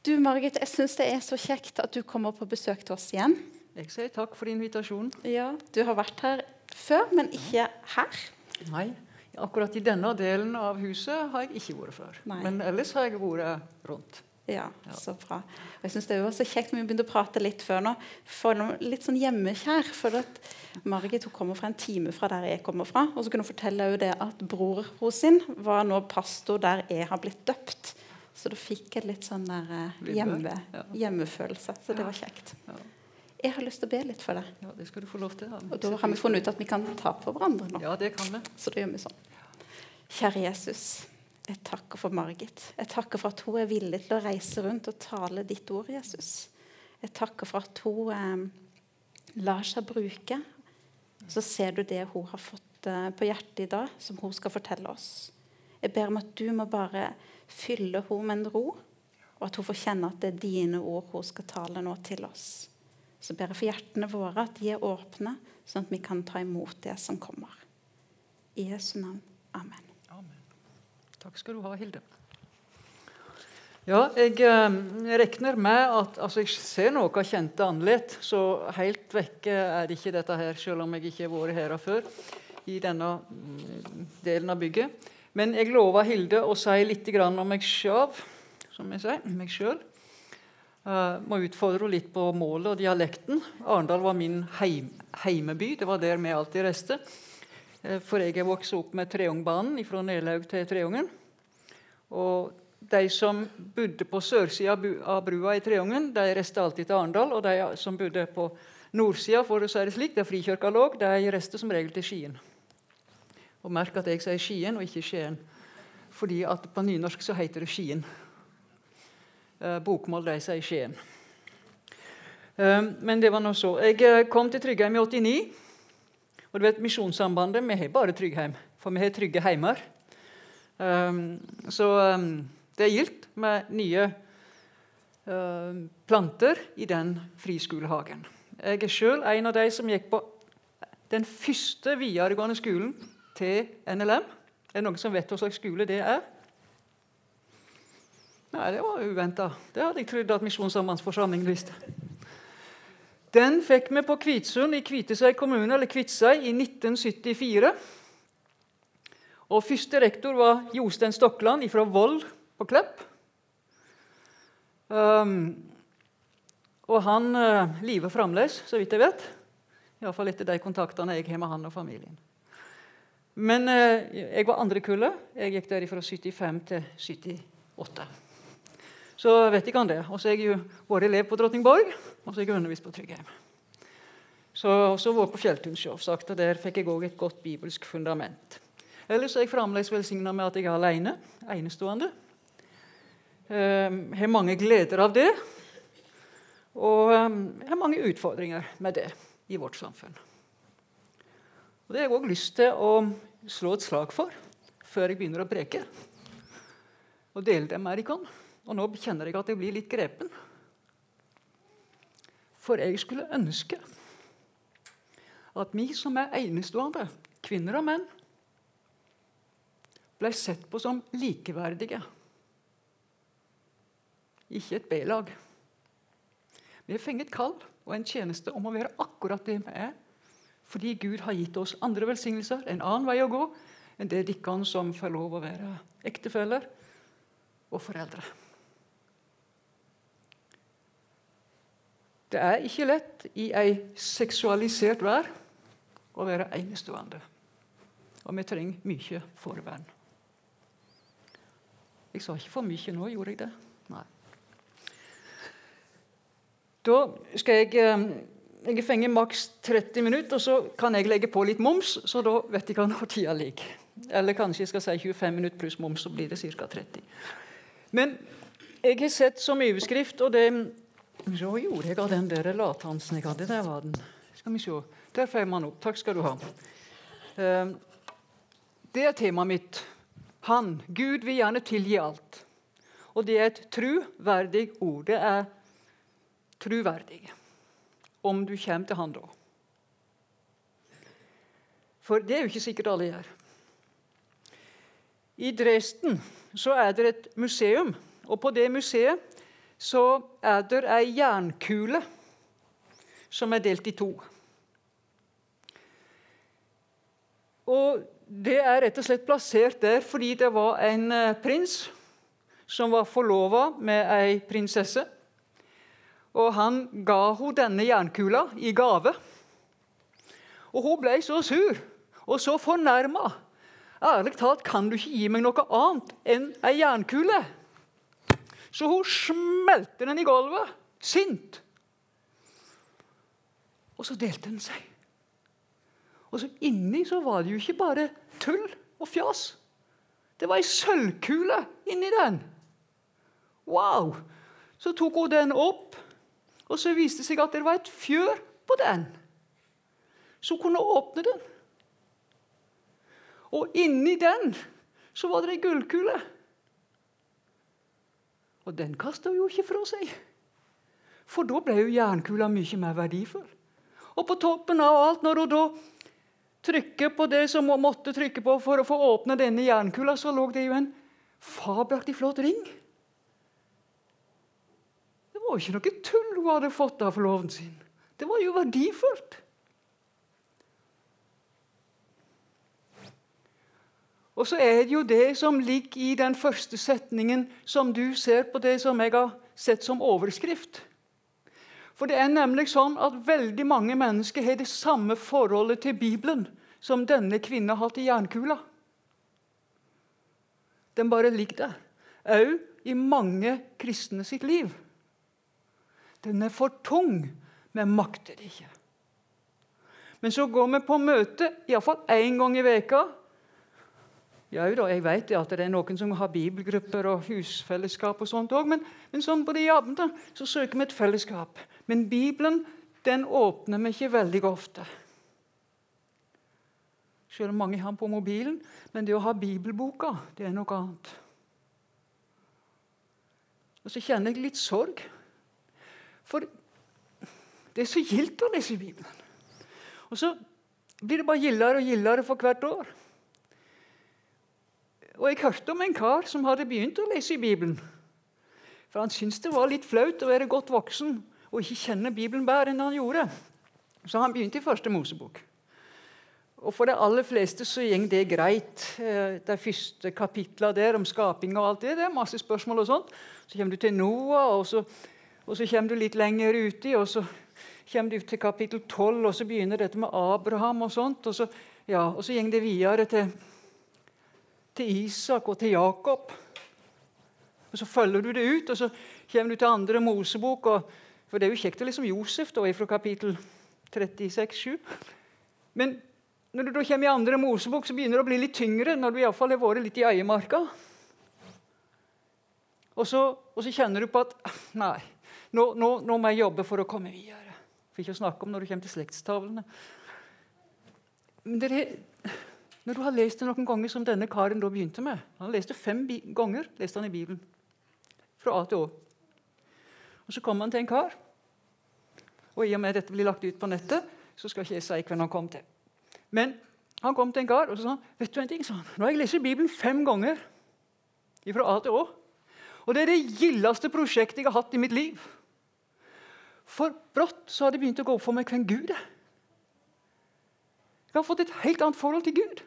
Du, Margit, jeg syns det er så kjekt at du kommer på besøk til oss igjen. Jeg sier takk for invitasjonen. Ja, Du har vært her før, men ikke her. Nei, akkurat i denne delen av huset har jeg ikke vært før. Nei. Men ellers har jeg vært rundt. Ja, så bra. Og jeg synes Det var så kjekt når vi begynte å prate litt før nå. For litt sånn hjemmekjær. For at Margit hun kommer fra en time fra der jeg kommer fra. Og så kunne hun fortelle jo det at bror hos sin var nå pastor der jeg har blitt døpt. Så da fikk jeg litt sånn der eh, hjemme, hjemmefølelse. Så det var kjekt. Jeg har lyst til å be litt for deg. Ja, Det skal du få lov til. Og da har vi funnet ut at vi kan ta på hverandre nå. Ja, det kan vi. Så da gjør vi sånn. Kjære Jesus, jeg takker for Margit. Jeg takker for at hun er villig til å reise rundt og tale ditt ord, Jesus. Jeg takker for at hun eh, lar seg bruke. Så ser du det hun har fått eh, på hjertet i dag, som hun skal fortelle oss. Jeg ber om at du må bare fylle hun med en ro, og at hun får kjenne at det er dine ord hun skal tale nå til oss. Så ber jeg for hjertene våre at de er åpne, sånn at vi kan ta imot det som kommer. I Jesu navn. Amen. Amen. Takk skal du ha, Hilde. Ja, jeg jeg regner med at altså Jeg ser noe kjente annerledes, så helt vekke er det ikke dette her, selv om jeg ikke har vært her før i denne mm, delen av bygget. Men jeg lover Hilde å si litt om meg sjøl, som jeg sier, meg sjøl. Uh, må utfordre henne litt på målet og dialekten. Arendal var min heim, heimeby. Det var der vi alltid reiste. Uh, For jeg er vokst opp med Treungbanen fra Nelaug til Treungen. Og de som bodde på sørsida av brua i Treungen, de reiste alltid til Arendal. Og de som bodde på nordsida, for å si det slik, der Frikirka lå, de reiste som regel til Skien. Og merk at jeg sier Skien og ikke Skien. Fordi at på nynorsk så heter det Skien. Eh, bokmål de sier Skien. Eh, men det var nå så. Jeg eh, kom til Tryggheim i 89. Og du vet, Misjonssambandet vi har bare Tryggheim, for vi har trygge heimer. Så det er gildt med nye planter i den friskolehagen. Jeg er sjøl en av de som gikk på den første videregående skolen til NLM. Er det noen som vet hva slags skole det er? Nei, det var uventa. Det hadde jeg trodd at Misjonssambandsforsamlingen visste. Den fikk vi på Kvitsund i Kviteseid kommune, eller Kvitsøy i 1974. Og Første rektor var Jostein Stokland fra Voll på Klepp. Um, og han uh, lever fremdeles, så vidt jeg vet. Iallfall etter de kontaktene jeg har med han og familien. Men uh, jeg var andre kullet. Jeg gikk der fra 75 til 78. Så vet ikke han det. Og så har jeg jo vært elev på Drottningborg, og så har jeg undervist på Tryggheim. Så også vært på Fjelltun selvsagt, og der fikk jeg òg et godt bibelsk fundament. Ellers er jeg fremdeles velsigna med at jeg er alene, enestående. Um, har mange gleder av det, og um, har mange utfordringer med det i vårt samfunn. Og Det har jeg òg lyst til å slå et slag for før jeg begynner å preke. Og dele det med dere. Og nå kjenner jeg at jeg blir litt grepen. For jeg skulle ønske at vi som er enestående, kvinner og menn, ble sett på som likeverdige. Ikke et B-lag. Vi har fengt kall og en tjeneste om å være akkurat det vi er, fordi Gud har gitt oss andre velsignelser, en annen vei å gå enn det dere som får lov å være ektefeller og foreldre. Det er ikke lett i ei seksualisert vær å være enestående. Og vi trenger mye forvern. Jeg sa ikke for mye nå, gjorde jeg det? Nei. Da skal jeg eh, Jeg fengt maks 30 minutter, og så kan jeg legge på litt moms, så da vet jeg når tida ligger. Eller kanskje jeg skal si 25 minutter pluss moms, så blir det ca. 30. Men jeg har sett som overskrift, og det så gjorde jeg av den der lathansen jeg hadde. Der var den. Skal vi se. Der får man opp. Takk skal du ha. Eh, Det er temaet mitt. Han, Gud, vil gjerne tilgi alt. Og det er et truverdig ord. Det er truverdig. Om du kommer til Han da. For det er jo ikke sikkert alle gjør. I Dresden så er det et museum, og på det museet så er det ei jernkule som er delt i to. Og Det er rett og slett plassert der fordi det var en eh, prins som var forlova med ei prinsesse. Og han ga henne denne jernkula i gave. Og hun ble så sur og så fornærma. Ærlig talt kan du ikke gi meg noe annet enn ei jernkule. Så hun smelte den i gulvet, sint. Og så delte den seg. Og så inni så var det jo ikke bare tull og fjas. Det var ei sølvkule inni den. Wow! Så tok hun den opp, og så viste det seg at det var et fjør på den. Hun kunne åpne den. Og inni den så var det ei gullkule. Og den kasta jo ikke fra seg. For da ble jo jernkula mye mer verdifull. Og på toppen av alt, når hun da trykker på det som hun måtte trykke på for å få åpne denne jernkula, så lå det jo en fabelaktig flott ring. Var ikke noe tull hun hadde fått av forloven sin. Det var jo verdifullt. Og så er det jo det som ligger i den første setningen, som du ser på det som jeg har sett som overskrift. For det er nemlig sånn at veldig mange mennesker har det samme forholdet til Bibelen som denne kvinnen har til jernkula. Den bare ligger der. Òg i mange kristne sitt liv. Den er for tung. Vi makter det ikke. Men så går vi på møte iallfall én gang i veka. Ja, jeg vet at det er noen som har bibelgrupper og husfellesskap, og sånt også, men, men sånn på de jobben så søker vi et fellesskap. Men Bibelen den åpner vi ikke veldig ofte. Selv om mange har den på mobilen. Men det å ha bibelboka, det er noe annet. Og så kjenner jeg litt sorg. For det er så gildt å lese Bibelen. Og så blir det bare gildere og gildere for hvert år. Og Jeg hørte om en kar som hadde begynt å lese i Bibelen. For Han syntes det var litt flaut å være godt voksen og ikke kjenne Bibelen bedre enn han gjorde. Så han begynte i første Mosebok. Og For de aller fleste så går det greit. Eh, de første kapitlene der om skaping og alt det, det er masse spørsmål. og sånt. Så kommer du til Noah, og så, og så kommer du litt lenger uti. og så kommer du til kapittel 12, og så begynner dette med Abraham. Og sånt, og så, ja, og så går det videre til, til Isak og til Jakob. Og Så følger du det ut, og så kommer du til andre Mosebok. og for det er jo kjekt å liksom om Josef da, fra kapittel 36-7. Men når du da kommer i andre Mosebok, så begynner det å bli litt tyngre. når du i alle fall har vært litt i eiemarka. Og så, og så, kjenner du på at nei, nå, nå, nå, må jeg jobbe for å komme videre. For ikke å snakke om når du kommer til slektstavlene. Men dere, når du har lest det noen ganger som denne karen da begynte med Han leste fem ganger leste han i Bibelen. Fra A til Å. Og Så kom han til en kar. Og i og med dette blir lagt ut på nettet, så skal ikke jeg si hvem han kom til. Men han kom til en kar og så sa han, vet du en ting, sa nå har jeg lest Bibelen fem ganger. Fra A til Å. Og det er det gildeste prosjektet jeg har hatt i mitt liv. For brått så har det begynt å gå opp for meg hvem Gud er. Jeg har fått et helt annet forhold til Gud.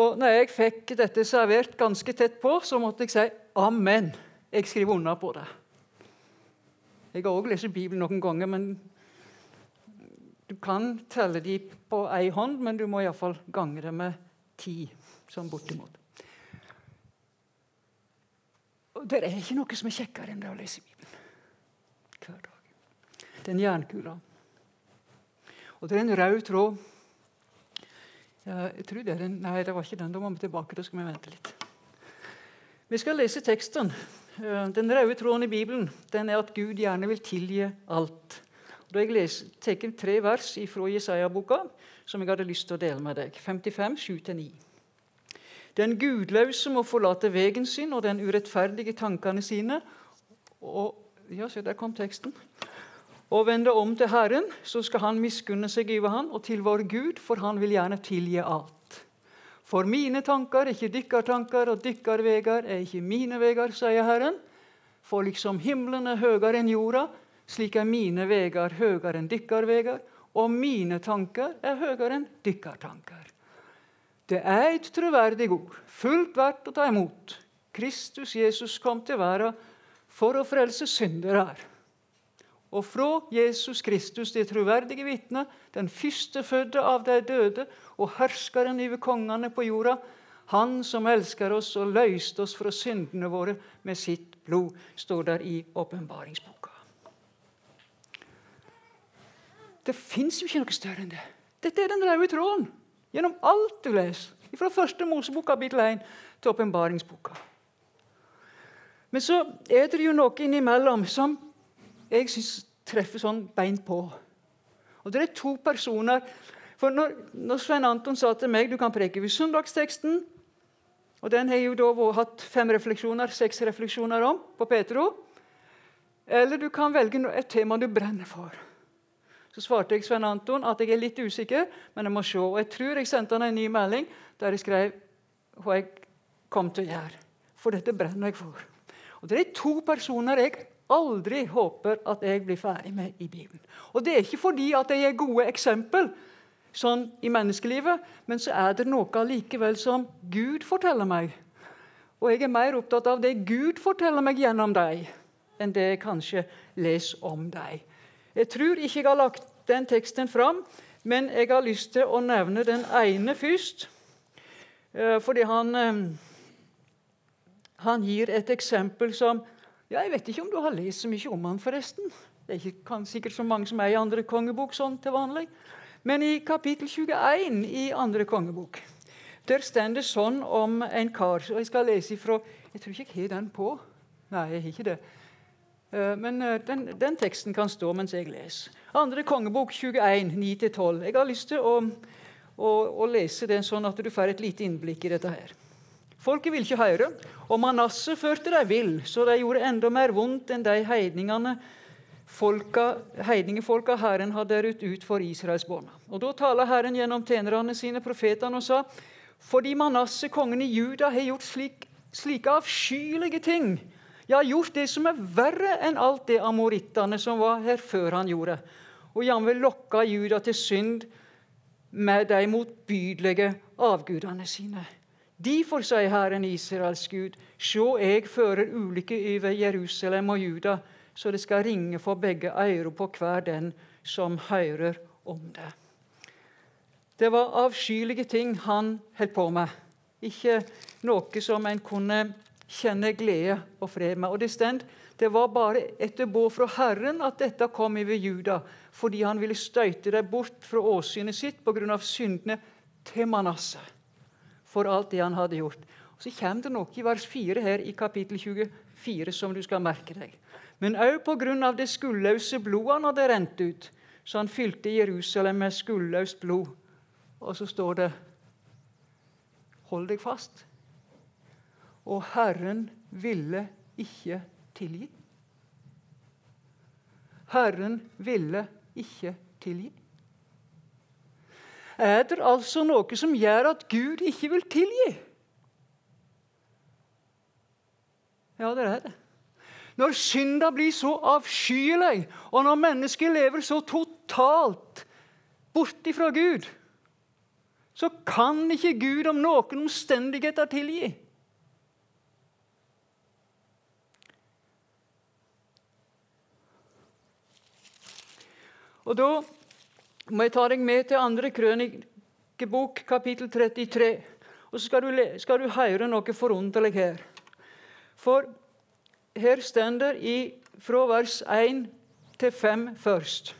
Og når jeg fikk dette servert ganske tett på, så måtte jeg si amen. Jeg skriver under på det. Jeg har også lest Bibelen noen ganger, men du kan telle de på ei hånd, men du må iallfall gange det med ti, sånn bortimot. Og Det er ikke noe som er kjekkere enn det å lese Bibelen. Det er en jernkule. Og det er en rød tråd. Jeg tror det er en, Nei, det var ikke den. Da må vi tilbake. Da skal vi vente litt. Vi skal lese teksten. Eh, den røde tråden i Bibelen den er at Gud gjerne vil tilgi alt. Da jeg tatt tre vers fra Jesaja-boka som jeg hadde lyst til å dele med deg. 55, 7-9. Den gudløse må forlate vegen sin og den urettferdige tankene sine. Og, ja, se, der kom teksten. Og vende om til Herren, så skal Han miskunne seg over Han, og til vår Gud, for Han vil gjerne tilgi alt. For mine tanker er ikke dykkar tanker, og dykkar vegar er ikke mine vegar, sier Herren. For liksom himmelen er høyere enn jorda, slik er mine vegar høyere enn dykkar vegar, og mine tanker er høyere enn dykkar tanker. Det er et troverdig ord, fullt verdt å ta imot. Kristus Jesus kom til verden for å frelse syndere. Og fra Jesus Kristus, det troverdige vitne, den førstefødte av de døde og herskeren over kongene på jorda, han som elsker oss og løste oss fra syndene våre med sitt blod, står der i åpenbaringsboka. Det fins jo ikke noe større enn det. Dette er den røde tråden gjennom alt du leser. Fra første Mosebok kapittel 1 til åpenbaringsboka. Men så er det jo noe innimellom som jeg syns treffer sånn beint på. Og Det er to personer. For når, når Svein Anton sa til meg du kan preke ved søndagsteksten og Den har jeg jo da hatt fem refleksjoner, seks refleksjoner om på Petro. Eller du kan velge et tema du brenner for. Så svarte jeg Svein Anton at jeg er litt usikker, men jeg må se. Og jeg tror jeg sendte han en ny melding der jeg skrev hva jeg kom til å gjøre. For dette brenner jeg for. Og Det er to personer jeg aldri håper at jeg blir ferdig med i Bibelen. Og Det er ikke fordi at jeg er gode eksempel sånn i menneskelivet, men så er det noe likevel som Gud forteller meg. Og jeg er mer opptatt av det Gud forteller meg gjennom deg, enn det jeg kanskje leser om deg. Jeg tror ikke jeg har lagt den teksten fram, men jeg har lyst til å nevne den ene først. Eh, fordi han, eh, han gir et eksempel som ja, Jeg vet ikke om du har lest så mye om han forresten. Det er ikke sikkert så mange som er i andre kongebok sånn til vanlig. Men i kapittel 21 i andre kongebok der står det sånn om en kar. og Jeg skal lese ifra Jeg tror ikke jeg har den på. Nei, jeg har ikke det. Eh, men eh, den, den, teksten kan stå mens jeg leser. Andre kongebok 21, 9-12. Jeg har lyst til å, å, å, lese den sånn at du får et lite innblikk i dette. her. Folket vil ikke høre, og Manasseh førte dem vill, så de gjorde enda mer vondt enn de heidningene folka, heidningefolka Herren hadde rutt ut for Israelsbarna. Og Da taler Herren gjennom tjenerne sine, profetene, og sa fordi Manasseh, kongen i Juda, har gjort slik, slike avskyelige ting, ja, gjort det som er verre enn alt det amorittene som var her før han gjorde, og jammen lokka Juda til synd med de motbydelige avgudene sine. Derfor, sier Herren Israels Gud, se, jeg fører ulykke over Jerusalem og Juda, så det skal ringe for begge ører på hver den som hører om det. Det var avskyelige ting han holdt på med, ikke noe som en kunne kjenne glede og fred med. Og Det stend, det var bare etter båd fra Herren at dette kom over Juda, fordi han ville støyte dem bort fra åsynet sitt pga. syndene til Manasseh for alt det han hadde gjort. Så kommer det noe i vers 4 her i kapittel 24 som du skal merke deg men òg pga. det skuldløse blodet han hadde rent ut. Så han fylte Jerusalem med skuldløst blod. Og så står det Hold deg fast. Og Herren ville ikke tilgi. Herren ville ikke tilgi. Er det altså noe som gjør at Gud ikke vil tilgi? Ja, det er det. Når synda blir så avskyelig, og når mennesket lever så totalt bort ifra Gud, så kan ikke Gud om noen omstendigheter tilgi. Og Da må jeg ta deg med til andre krønikebok, kapittel 33. Og så skal du, skal du høre noe forunderlig her. For her står det fra vers 1 til 5 først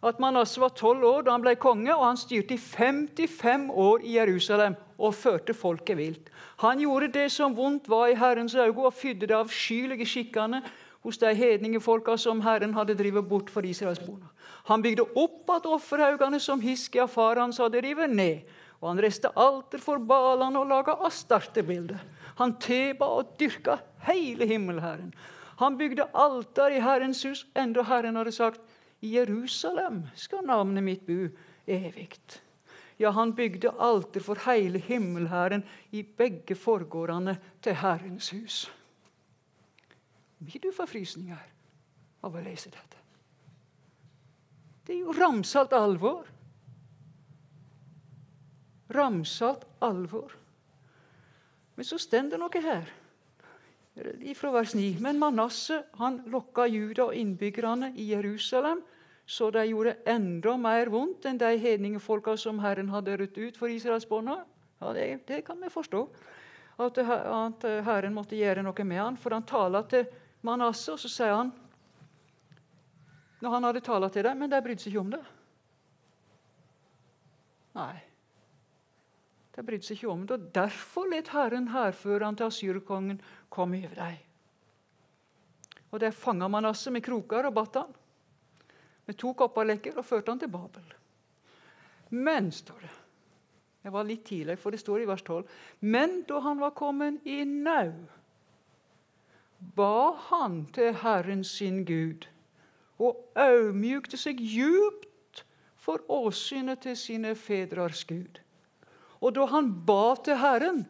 at Manasseh var tolv år da han ble konge, og han styrte i 55 år i Jerusalem og førte folket vilt. Han gjorde det som vondt var i Herrens øyne, og fydde det avskyelige skikkene hos de hedningefolka som Herren hadde drevet bort for Israelsborna. Han bygde opp igjen offerhaugene som Hiskia far hans hadde revet ned, og han reiste alter for Balene og laga astartebilder. Han teba og dyrka hele himmelherren. Han bygde alter i Herrens hus, enda Herren hadde sagt i Jerusalem skal navnet mitt bo evig. Ja, han bygde alter for hele himmelherren i begge forgårdene til Herrens hus. Blir du forfrysninger av å lese dette? Det er jo ramsalt alvor. Ramsalt alvor. Men så står det noe her ifra vers 9. Men Manasseh han lokka Juda og innbyggerne i Jerusalem, så de gjorde enda mer vondt enn de hedningefolka som Herren hadde rødt ut for israelsbarna. Ja, det, det, kan vi forstå. At, at, Herren måtte gjøre noe med han, For han taler til Manasseh, og så sier han Når han hadde talt til dem, men de brydde seg ikke om det. Nei. De brydde seg ikke om det. og Derfor let Herren hærføreren til asyrkongen komme over dem. Og Der fanga Manasseh med kroker og batt han. Med to kopperlekker og førte han til Babel. Men, står det Jeg var litt tidlig, for det står i vers 12. Men da han var kommet i nau, ba han til Herren sin Gud og audmjukte seg djupt for åsynet til sine fedrers Gud. Og da han ba til Herren,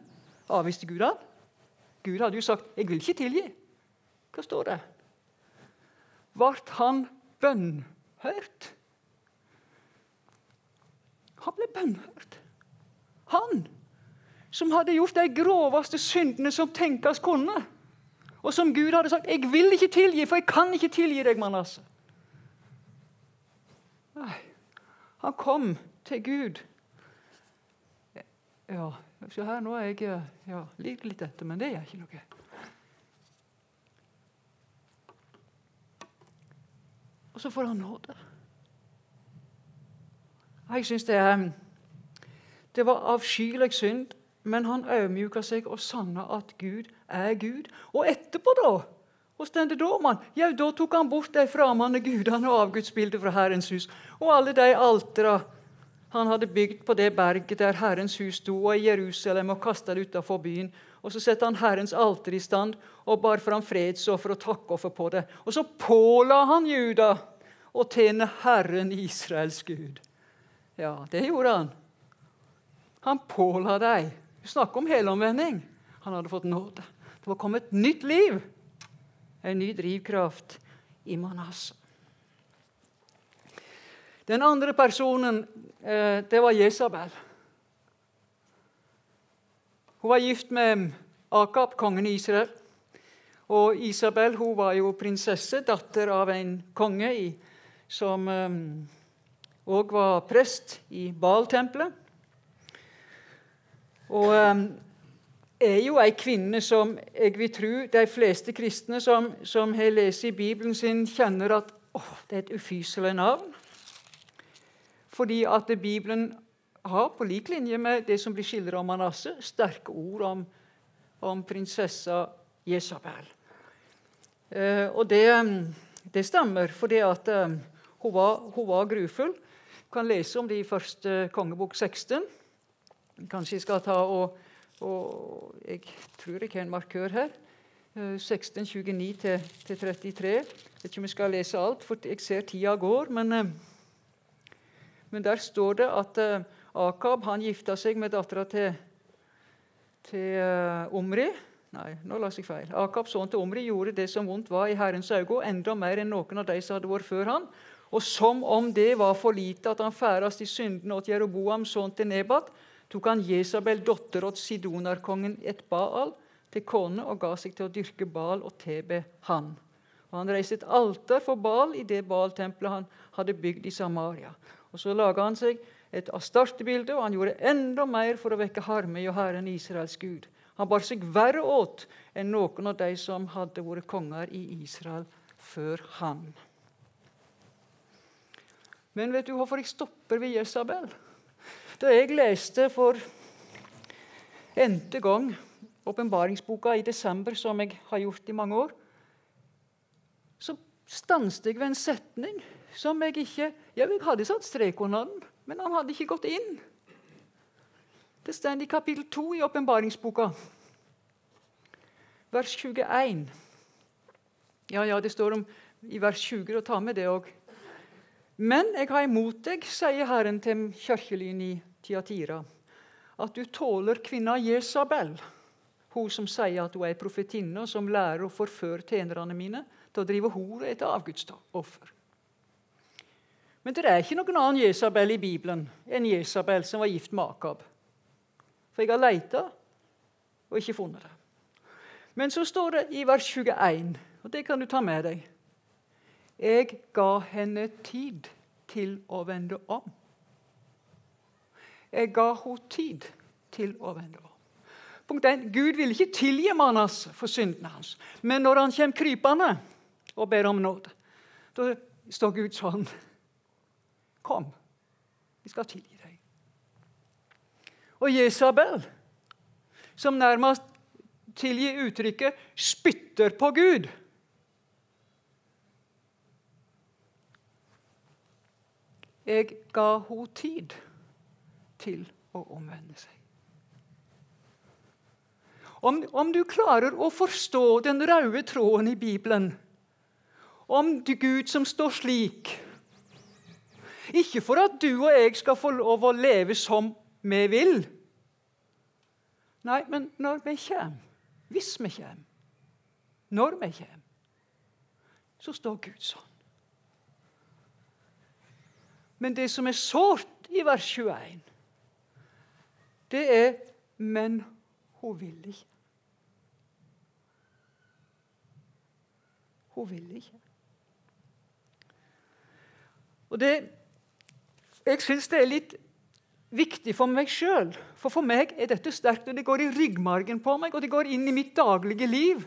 avviste Gud han. Gud hadde jo sagt 'Jeg vil ikke tilgi'. Hva står det? Vart han bønnhørt? Han ble bønnhørt. Han som hadde gjort de groveste syndene som tenkes kunne. Og som Gud hadde sagt 'Jeg vil ikke tilgi, for jeg kan ikke tilgi deg', Manasseh. Nei, han kom til Gud. Ja, Se her, nå er jeg eh, ja, liker litt etter, men det gjør ikke noe. Og så får han nåde. Jeg syns det, det var avskyelig synd, men han ydmyka seg og sanna at Gud er Gud. Og etterpå, da? Hvordan da, mann? Ja, da tok han bort de framande gudene og avgudsbildet fra Herrens hus og alle de altera han hadde bygd på det berget der Herrens hus sto, og i Jerusalem, og kasta det utafor byen. Og Så satte han Herrens alter i stand og bar fram fredsoffer og takkoffer på det. Og så påla han Juda å tjene Herren Israels Gud. Ja, det gjorde han. Han påla dem. Snakk om helomvending. Han hadde fått nåde. Det var kommet et nytt liv, en ny drivkraft i Manasseh. Den andre personen eh, det var Jesabel. Hun var gift med Akab, kongen i Israel. Og Isabel hun var jo prinsesse, datter av en konge i, som òg um, var prest i Baal-tempelet. Og um, er jo ei kvinne som jeg vil tro de fleste kristne som, som har lest i Bibelen sin, kjenner at oh, det er et ufyselig navn. Fordi at Bibelen har, på lik linje med det som blir skildret om Manasseh, sterke ord om, om prinsessa Jesabel. Eh, og det, det, stemmer, fordi at eh, hun, var, hun, var, grufull. Du kan lese om det i første kongebok 16. Kanskje jeg skal ta og, og Jeg tror jeg har en markør her. 16, 29 33. Jeg vet ikke om jeg skal lese alt, for jeg ser tida går. men... Eh, men der står det at uh, Akab han gifta seg med dattera til, til Omri. Nei, nå la jeg feil. Akab, sønnen til Omri, gjorde det som vondt var i Herrens øyne, enda mer enn noen av de som hadde vært før han. Og som om det var for lite at han færast i syndene åt Jeroboam, sønnen til Nebat, tok han Jesabel, datter åt Sidonarkongen, et Baal, til kone og ga seg til å dyrke Baal og tebe han. Og Han reiste et alter for Baal i det Baal-tempelet han hadde bygd i Samaria. Og Så laga han seg et astartebilde, og han gjorde enda mer for å vekke harme i Herren Israels Gud. Han bar seg verre åt enn noen av de som hadde vært konger i Israel før han. Men vet du hvorfor jeg stopper ved Jesabel? Da jeg leste for n-te gang åpenbaringsboka i desember, som jeg har gjort i mange år, så stanset jeg ved en setning som jeg ikke Ja, jeg hadde satt strek under den, men han hadde ikke gått inn. Det står i kapittel 2 i åpenbaringsboka, vers 21. Ja, ja, det står om i vers 20, og ta med det òg. Men jeg har imot deg, sier Herren til kirkelyen i Tiatira, at du tåler kvinna Jesabel, Hun som sier at hun er profetinne, og som lærer å forføre tjenerne mine til å drive hor etter avgudsoffer. Men det er ikke noen annen Jesabel i Bibelen enn Jesabel som var gift med Akab. For jeg har leita og ikke funnet det. Men så står det i vers 21, og det kan du ta med deg Jeg ga henne tid til å vende om. Jeg ga henne tid til å vende om. Punkt 1. Gud vil ikke tilgi Manas for syndene hans. Men når han kommer krypende og ber om nåde, da står Gud sånn Kom, vi skal tilgi deg. Og Jesabel, som nærmest tilgir uttrykket 'spytter på Gud' Jeg ga henne tid til å omvende seg. Om, om, du klarer å forstå den røde tråden i Bibelen om Gud som står slik Ikke for at du og jeg skal få lov å leve som vi vil. Nei, men når vi kommer, hvis vi kommer, når vi kommer, så står Gud sånn. Men det som er sårt i vers 21, det er Men hun vil ikke. Hun vil ikke. Og det, Jeg syns det er litt viktig for meg sjøl. For for meg er dette sterkt, og det går i ryggmargen på meg, og det går inn i mitt daglige liv.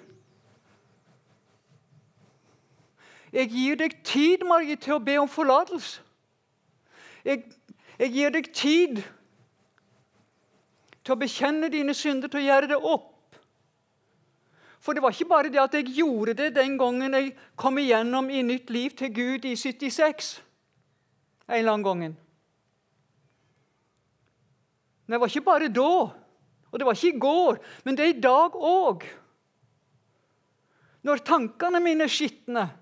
Jeg gir deg tid, Margit, til å be om forlatelse. Jeg, jeg gir deg tid til å bekjenne dine synder, til å gjøre det opp. For det var ikke bare det at jeg gjorde det den gangen jeg kom igjennom i nytt liv til Gud i 76. En eller annen gangen. Men det var ikke bare da, og det var ikke i går, men det er i dag òg. Når tankene mine skitner,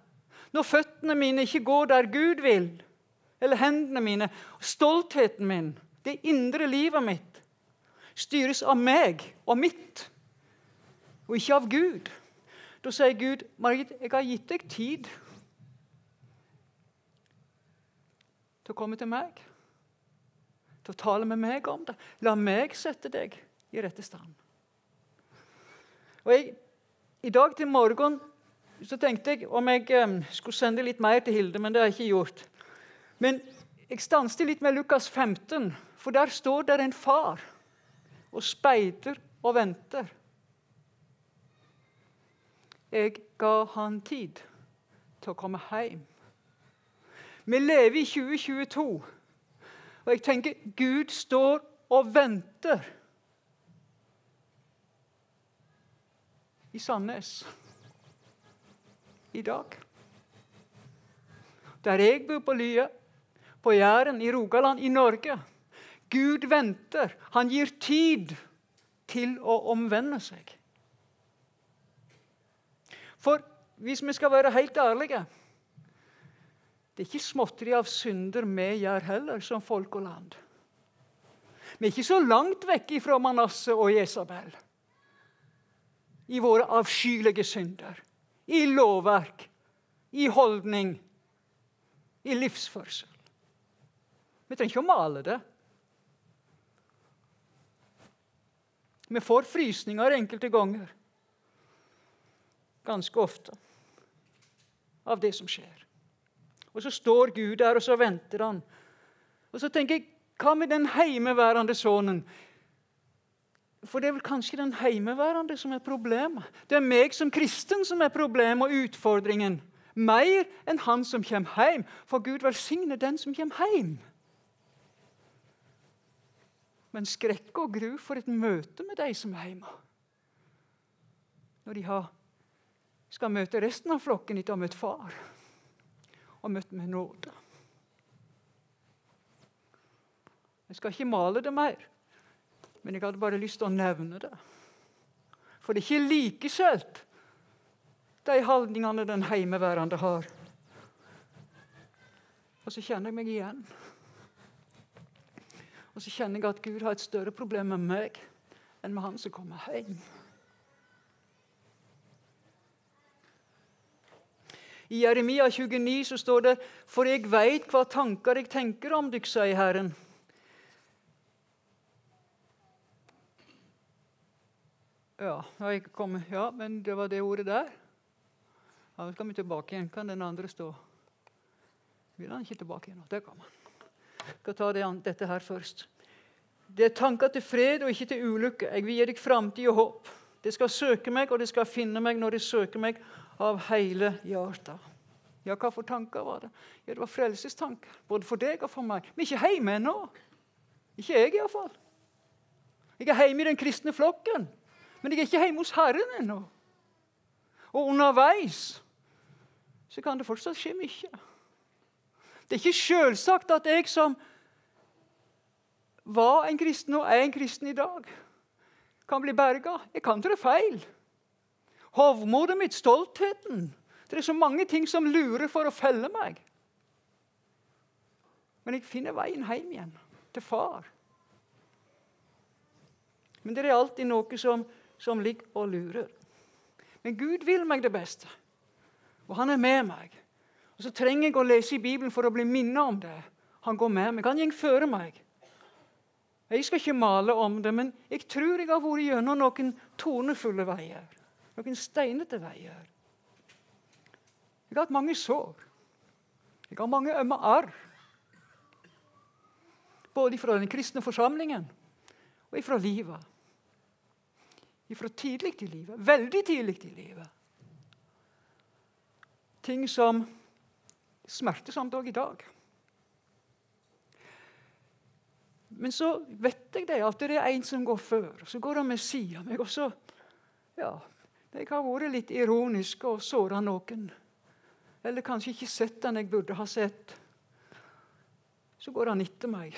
når føttene mine ikke går der Gud vil, eller hendene mine. Stoltheten min, det indre livet mitt, styres av meg og mitt, og ikke av Gud. Da sier Gud, 'Margit, jeg har gitt deg tid til å komme til meg.' Til å tale med meg om det. La meg sette deg i rette stand. Og jeg, I dag til morgen så tenkte jeg om jeg skulle sende litt mer til Hilde, men det har jeg ikke gjort. Men jeg stanset litt med Lukas 15, for der står det en far og speider og venter. Jeg ga han tid til å komme hjem. Vi lever i 2022, og jeg tenker Gud står og venter i Sandnes i dag. Der jeg bor på Lya, på Jæren, i Rogaland, i Norge. Gud venter. Han gir tid til å omvende seg. For hvis vi skal være helt ærlige Det er ikke småtteri av synder vi gjør heller, som folk og land. Vi er ikke så langt vekk fra Manasseh og Jesabel i våre avskyelige synder. I lovverk, i holdning, i livsførsel. Vi trenger ikke å male det. Vi får frysninger enkelte ganger. Ganske ofte. Av det som skjer. Og så står Gud der, og så venter han. Og så tenker jeg, hva med den heimeværende sønnen? For det er vel kanskje den heimeværende som er problemet. Det er meg som kristen som er problemet og utfordringen. Mer enn han som kommer hjem. For Gud velsigne den som kommer hjem. Men skrekk og gru for et møte med de som er hjemme. Når de har, skal møte resten av flokken etter å ha møtt far og møtt med nåde. Jeg skal ikke male det mer, men jeg hadde bare lyst til å nevne det. For det er ikke likeskjelt, de holdningene den heimeværende har. Og så kjenner jeg meg igjen. Og så kjenner jeg at Gud har et større problem med meg enn med han som kommer hjem. I Jeremia 29 så står det For jeg veit hva tanker jeg tenker om dykk, sier Herren. Ja, jeg kom, ja, men det var det ordet der. Ja, Nå skal vi tilbake igjen. Kan den andre stå? Vil han ikke tilbake igjen? Der kom han. Skal ta det, dette her først. Det er tanker til fred og ikke til ulykke. Jeg vil gi deg framtid og håp. Det skal søke meg, og det skal finne meg når det søker meg av hele hjertet. Ja, hva for tanker var det? Ja, Det var frelsestanker, både for deg og for meg. Vi er ikke hjemme ennå. Ikke jeg, iallfall. Jeg er hjemme i den kristne flokken, men jeg er ikke hjemme hos Herren ennå. Og underveis så kan det fortsatt skje mye. Det er ikke selvsagt at jeg som var en kristen og er en kristen i dag, kan bli berga. Jeg kan trå feil. Hovmodet mitt, stoltheten. Det er så mange ting som lurer for å felle meg. Men jeg finner veien hjem igjen, til far. Men det er alltid noe som, som ligger og lurer. Men Gud vil meg det beste, og han er med meg. Og Så trenger jeg å lese i Bibelen for å bli minnet om det. Han går med meg. Han går før meg. Jeg skal ikke male om det, men jeg tror jeg har vært gjennom noen tornefulle veier. Noen steinete veier. Jeg har hatt mange sår. Jeg har mange ømme arr. Både fra den kristne forsamlingen og fra livet. Fra tidlig i livet. Veldig tidlig i livet. Ting som smertesomt òg i dag. Men så vet jeg det, at det er en som går før. og Så går han ved siden av meg. Og så ja, Jeg har vært litt ironisk og såra noen. Eller kanskje ikke sett den jeg burde ha sett. Så går han etter meg.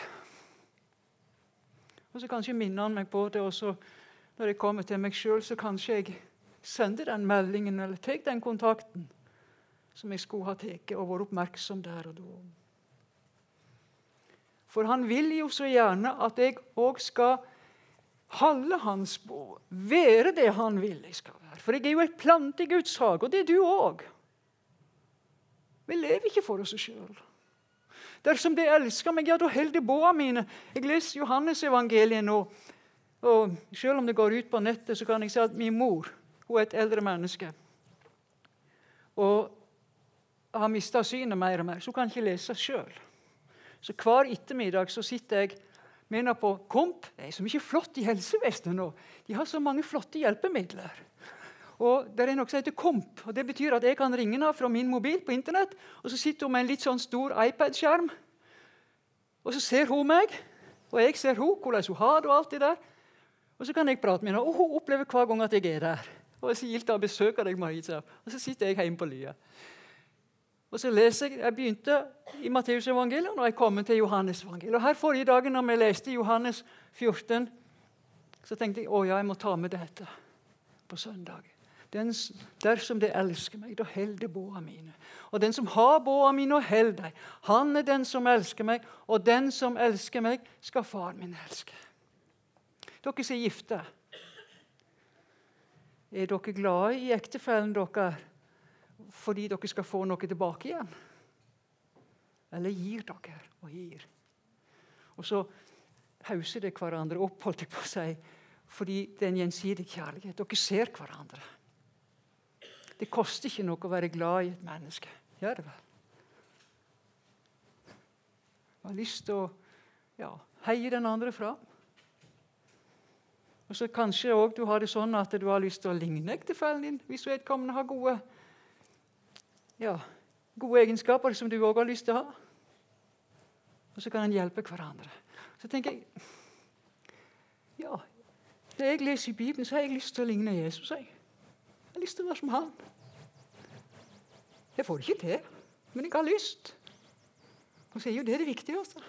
Og så kanskje minner han meg på det, og så når jeg kommer til meg sjøl, så kanskje jeg sender den meldingen eller tar den kontakten som jeg skulle ha tatt og vært oppmerksom der og da. For han vil jo så gjerne at jeg òg skal holde hans spor, være det han vil jeg skal være. For jeg er jo et plante i Guds hage, og det er du òg. Vi lever ikke for oss sjøl. Dersom de elsker meg, ja, da holder de båa mine. Jeg leser Johannesevangeliet nå. Og Selv om det går ut på nettet, så kan jeg si at min mor hun er et eldre menneske. Og har mista synet mer og mer, så kan ikke lese sjøl. Så hver ettermiddag så sitter jeg mener på Komp. Det er så mye flott i helsevesenet nå. De har så mange flotte hjelpemidler. Og Det er noe som heter Komp. og Det betyr at jeg kan ringe henne fra min mobil på Internett. og Så sitter hun med en litt sånn stor iPad-skjerm. Og Så ser hun meg, og jeg ser hun, hvordan hun har det. Og alt det der. Og så kan jeg prate med henne, og hun opplever hver gang at jeg er der. Og så gildt å besøke deg, Maritza. Og så sitter jeg hjemme på Lya. Og så leser Jeg jeg begynte i Matteusevangeliet, og nå er jeg kommet til Johannesevangeliet. Og her Forrige dagen når vi leste Johannes 14, så tenkte jeg å ja, jeg må ta med dette på søndag. Den, dersom det elsker meg, da holder båa mine. Og den som har båa mine og holder dem, han er den som elsker meg, og den som elsker meg, skal far min elske. Dere som er gifte, er dere glade i ektefellen deres? Fordi dere skal få noe tilbake igjen? Eller gir dere og gir? Og så hauser det hverandre opp, holdt jeg på å si, fordi det er en gjensidig kjærlighet. Dere ser hverandre. Det koster ikke noe å være glad i et menneske. Gjør det vel? Du har lyst til å ja, heie den andre fram. Og så Kanskje også du har det sånn at du har lyst til å ligne ektefellen din hvis vedkommende har gode ja, gode egenskaper som du òg har lyst til å ha. Og så kan en hjelpe hverandre. Så tenker jeg Ja, når jeg leser i Bibelen, så har jeg lyst til å ligne Jesus. Jeg, jeg har lyst til å være som han. Jeg får det ikke til, men jeg har lyst. Og så er jo det det viktigste.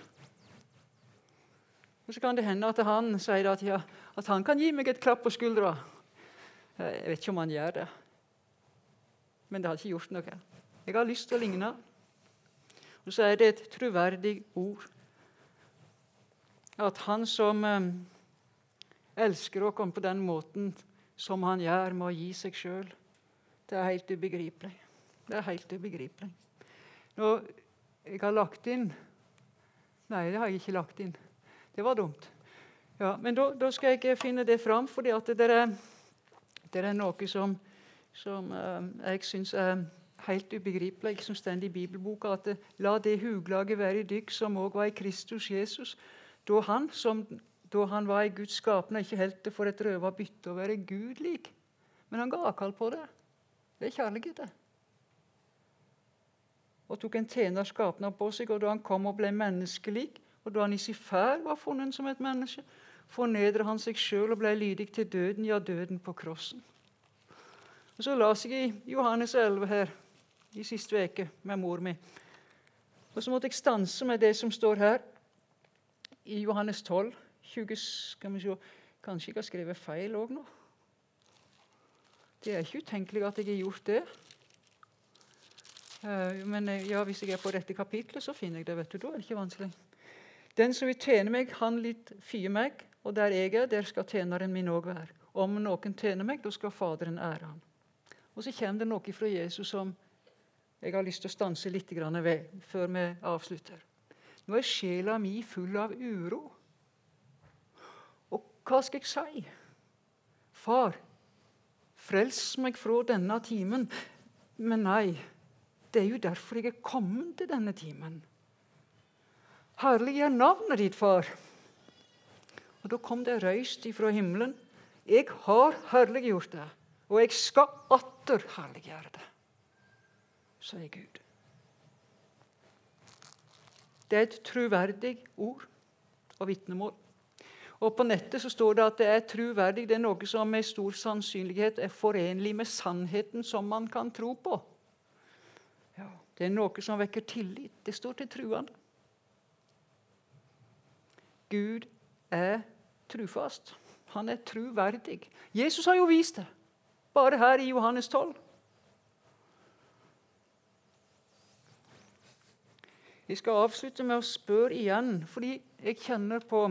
Og Så kan det hende at han sier at, ja, at han kan gi meg et klapp på skuldra. Jeg vet ikke om han gjør det, men det har ikke gjort noe. Jeg har lyst til å ligne. Og så er det et troverdig ord. At han som eh, elsker komme på den måten som han gjør med å gi seg sjøl, det er helt ubegripelig. Det er helt ubegripelig. Nå, jeg har lagt inn Nei, det har jeg ikke lagt inn. Det var dumt. Ja, men da, da skal jeg finne det fram, for det, det, er noe som, som uh, jeg syns er helt ubegripelig, som står i bibelboka, at det, la det huglaget være i dykk som òg var i Kristus Jesus. Da han, som, da han var i Guds skapende, ikke holdt det for et røva bytte å være Gud lik. Men han ga avkall på det. Det er kjærlighet, det og tok en tjener skapende på seg. Og da han kom og ble menneskelik, og da han i sin ferd var funnet som et menneske, fornedret han seg sjøl og ble lydig til døden, ja, døden på krossen. Og Så las jeg i Johannes 11 her i siste uke med mor mi. Og så måtte jeg stanse med det som står her i Johannes 12. 20, skal vi se, Kanskje jeg har skrevet feil òg nå? Det er ikke utenkelig at jeg har gjort det. Eh, men eh, ja, hvis jeg er på dette kapitlet, så finner jeg det. vet du, Da er det ikke vanskelig. Den som vil tjene meg, han litt fie meg, og der jeg er, der skal tjeneren min òg være. Om noen tjener meg, da skal Faderen ære han. Og så kommer det noe fra Jesus som jeg har lyst til å stanse litt ved før vi avslutter. Nå er sjela mi full av uro. Og hva skal jeg si? Far, frels meg fra denne timen. Men nei, det er jo derfor jeg er kommet til denne timen. Herlig er navnet ditt, far. Og Da kom det røyst ifra himmelen. Jeg har herliggjort det, og jeg skal atter herliggjøre det, sier Gud. Det er et truverdig ord og vitnemål. Og På nettet så står det at det er truverdig. Det er noe som med stor sannsynlighet er forenlig med sannheten som man kan tro på. Det er noe som vekker tillit. Det står til truende. Gud er trufast. Han er truverdig. Jesus har jo vist det, bare her i Johannes 12. Jeg skal avslutte med å spørre igjen, fordi jeg kjenner på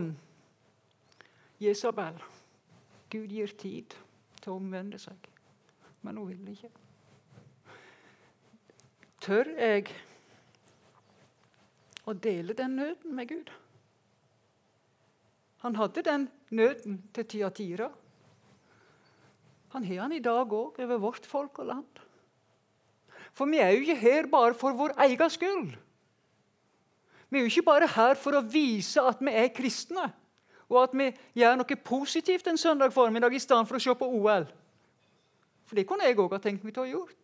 Jesabel. Gud gir tid til å omvende seg, men hun vil ikke. Tør jeg å dele den nøden med Gud? Han hadde den nøden til Tiatira. Han har han i dag òg over vårt folk og land. For vi er jo ikke her bare for vår egen skyld. Vi er jo ikke bare her for å vise at vi er kristne, og at vi gjør noe positivt en søndag formiddag i stedet for å se på OL. For det kunne jeg òg ha tenkt meg til å ha gjort.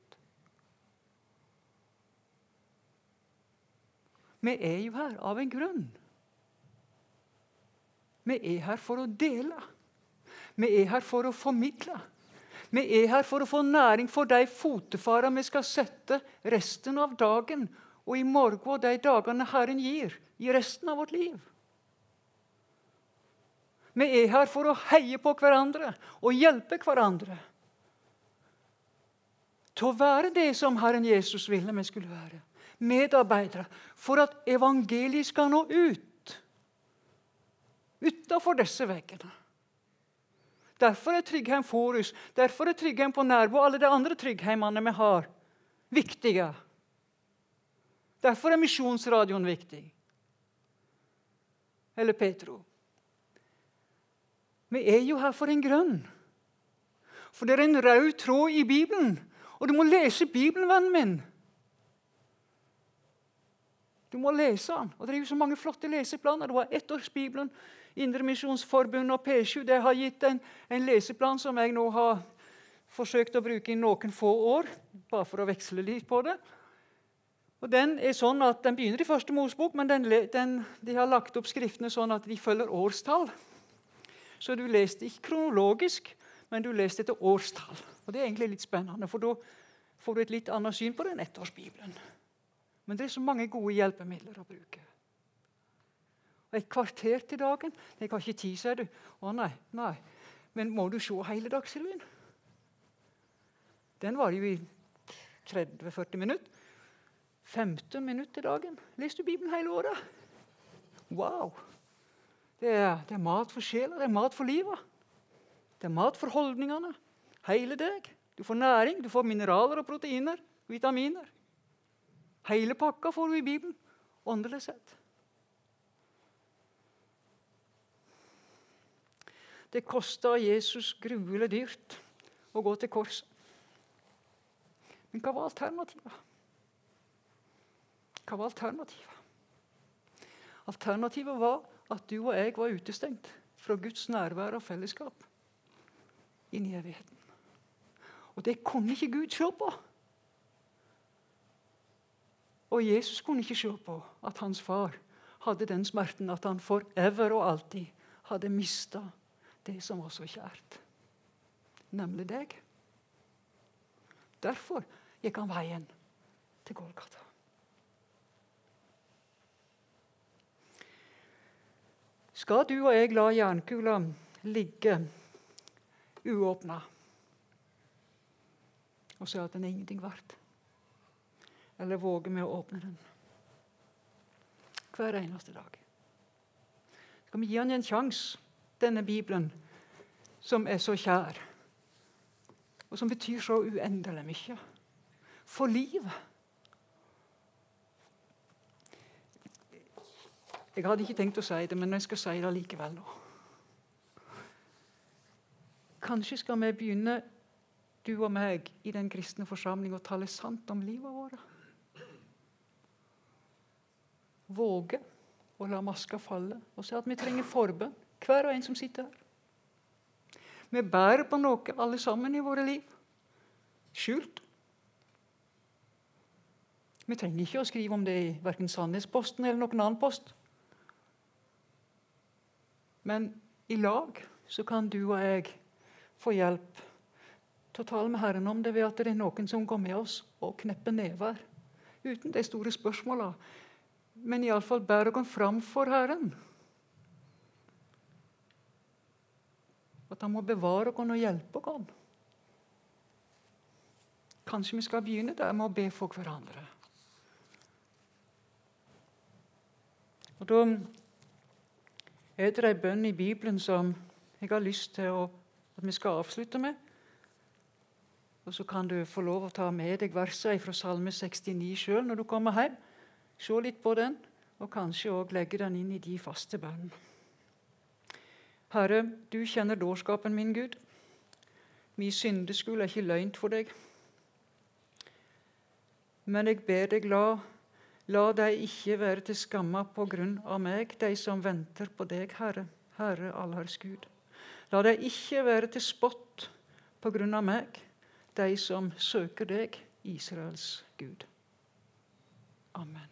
Vi er jo her av en grunn. Vi er her for å dele. Vi er her for å formidle. Vi er her for å få næring for de fotefarer vi skal sette resten av dagen og i morgen og de dagene Herren gir, i resten av vårt liv. Vi er her for å heie på hverandre og hjelpe hverandre til å være det som Herren Jesus ville vi skulle være medarbeidere for at evangeliet skal nå ut utafor disse veggene. Derfor er Tryggheim Forus, derfor er Tryggheim på Nærbo og alle de andre tryggheimene vi har, viktige. Derfor er Misjonsradioen viktig. Eller Petro. Vi er jo her for en grunn. For det er en rød tråd i Bibelen. Og du må lese Bibelen, vennen min. Du må lese den. Og Det er jo så mange flotte leseplaner. Du har Ettårsbibelen, Indremisjonsforbundet og P7 det har gitt en, en, leseplan som jeg nå har forsøkt å bruke i noen få år, bare for å veksle litt på det. Og Den er sånn at den begynner i første Mosebok, men den, den, de har lagt opp skriftene sånn at de følger årstall. Så du leste ikke kronologisk, men du leste etter årstall. Og Det er egentlig litt spennende, for da får du et litt annet syn på den ettårsbibelen. Men det er så mange gode hjelpemidler å bruke. Og Et kvarter til dagen Jeg har ikke tid, sier du. Å nei, nei. Men må du se hele Dagsrevyen? Den var jo i 30-40 minutter. 15 minutter til dagen. Leser du Bibelen hele året? Wow! Det er, det er mat for sjela, det er mat for livet. Det er mat for holdningene. Hele deg. Du får næring, du får mineraler og proteiner. vitaminer. Hele pakka får du i Bibelen, åndelig sett. Det kosta Jesus gruelig dyrt å gå til korset. Men hva var alternativet? Hva var alternativet? Alternativet var at du og jeg var utestengt fra Guds nærvær og fellesskap inn i evigheten. Og det kunne ikke Gud se på. Og Jesus kunne ikke se på at hans far hadde den smerten at han forever og alltid hadde mista det som var så kjært, nemlig deg. Derfor gikk han veien til Golgata. Skal du og jeg la jernkula ligge uåpna og si at den er ingenting verdt? Eller våger vi å åpne den hver eneste dag? Skal vi gi den en sjanse, denne Bibelen, som er så kjær, og som betyr så uendelig mye for livet? Jeg hadde ikke tenkt å si det, men jeg skal si det likevel nå. Kanskje skal vi begynne, du og meg, i den kristne forsamling å tale sant om livet vårt. Våge å la maska falle og se at vi trenger forbønn, hver og en som sitter her. Vi bærer på noe, alle sammen, i våre liv. Skjult. Vi trenger ikke å skrive om det i verken Sannhetsposten eller noen annen post. Men i lag så kan du og jeg få hjelp til å tale med Herren om det ved at det er noen som går med oss og knepper never. Uten de store spørsmåla, men iallfall bærer oss fram for Herren. At Han må bevare oss og hjelpe oss. Kanskje vi skal begynne der med å be for hverandre. Og Da er det ei bønn i Bibelen som jeg har lyst til å, at vi skal avslutte med. Og Så kan du få lov å ta med deg versene fra Salme 69 sjøl når du kommer hjem. Se litt på den, og kanskje òg legge den inn i de faste bønnene. Herre, du kjenner dårskapen min, Gud. Min syndeskuld er ikke løgnt for deg. Men jeg ber deg, la La de ikke være til skamme på grunn av meg, de som venter på deg, Herre, Herre allherrs Gud. La de ikke være til spott på grunn av meg, de som søker deg, Israels Gud. Amen.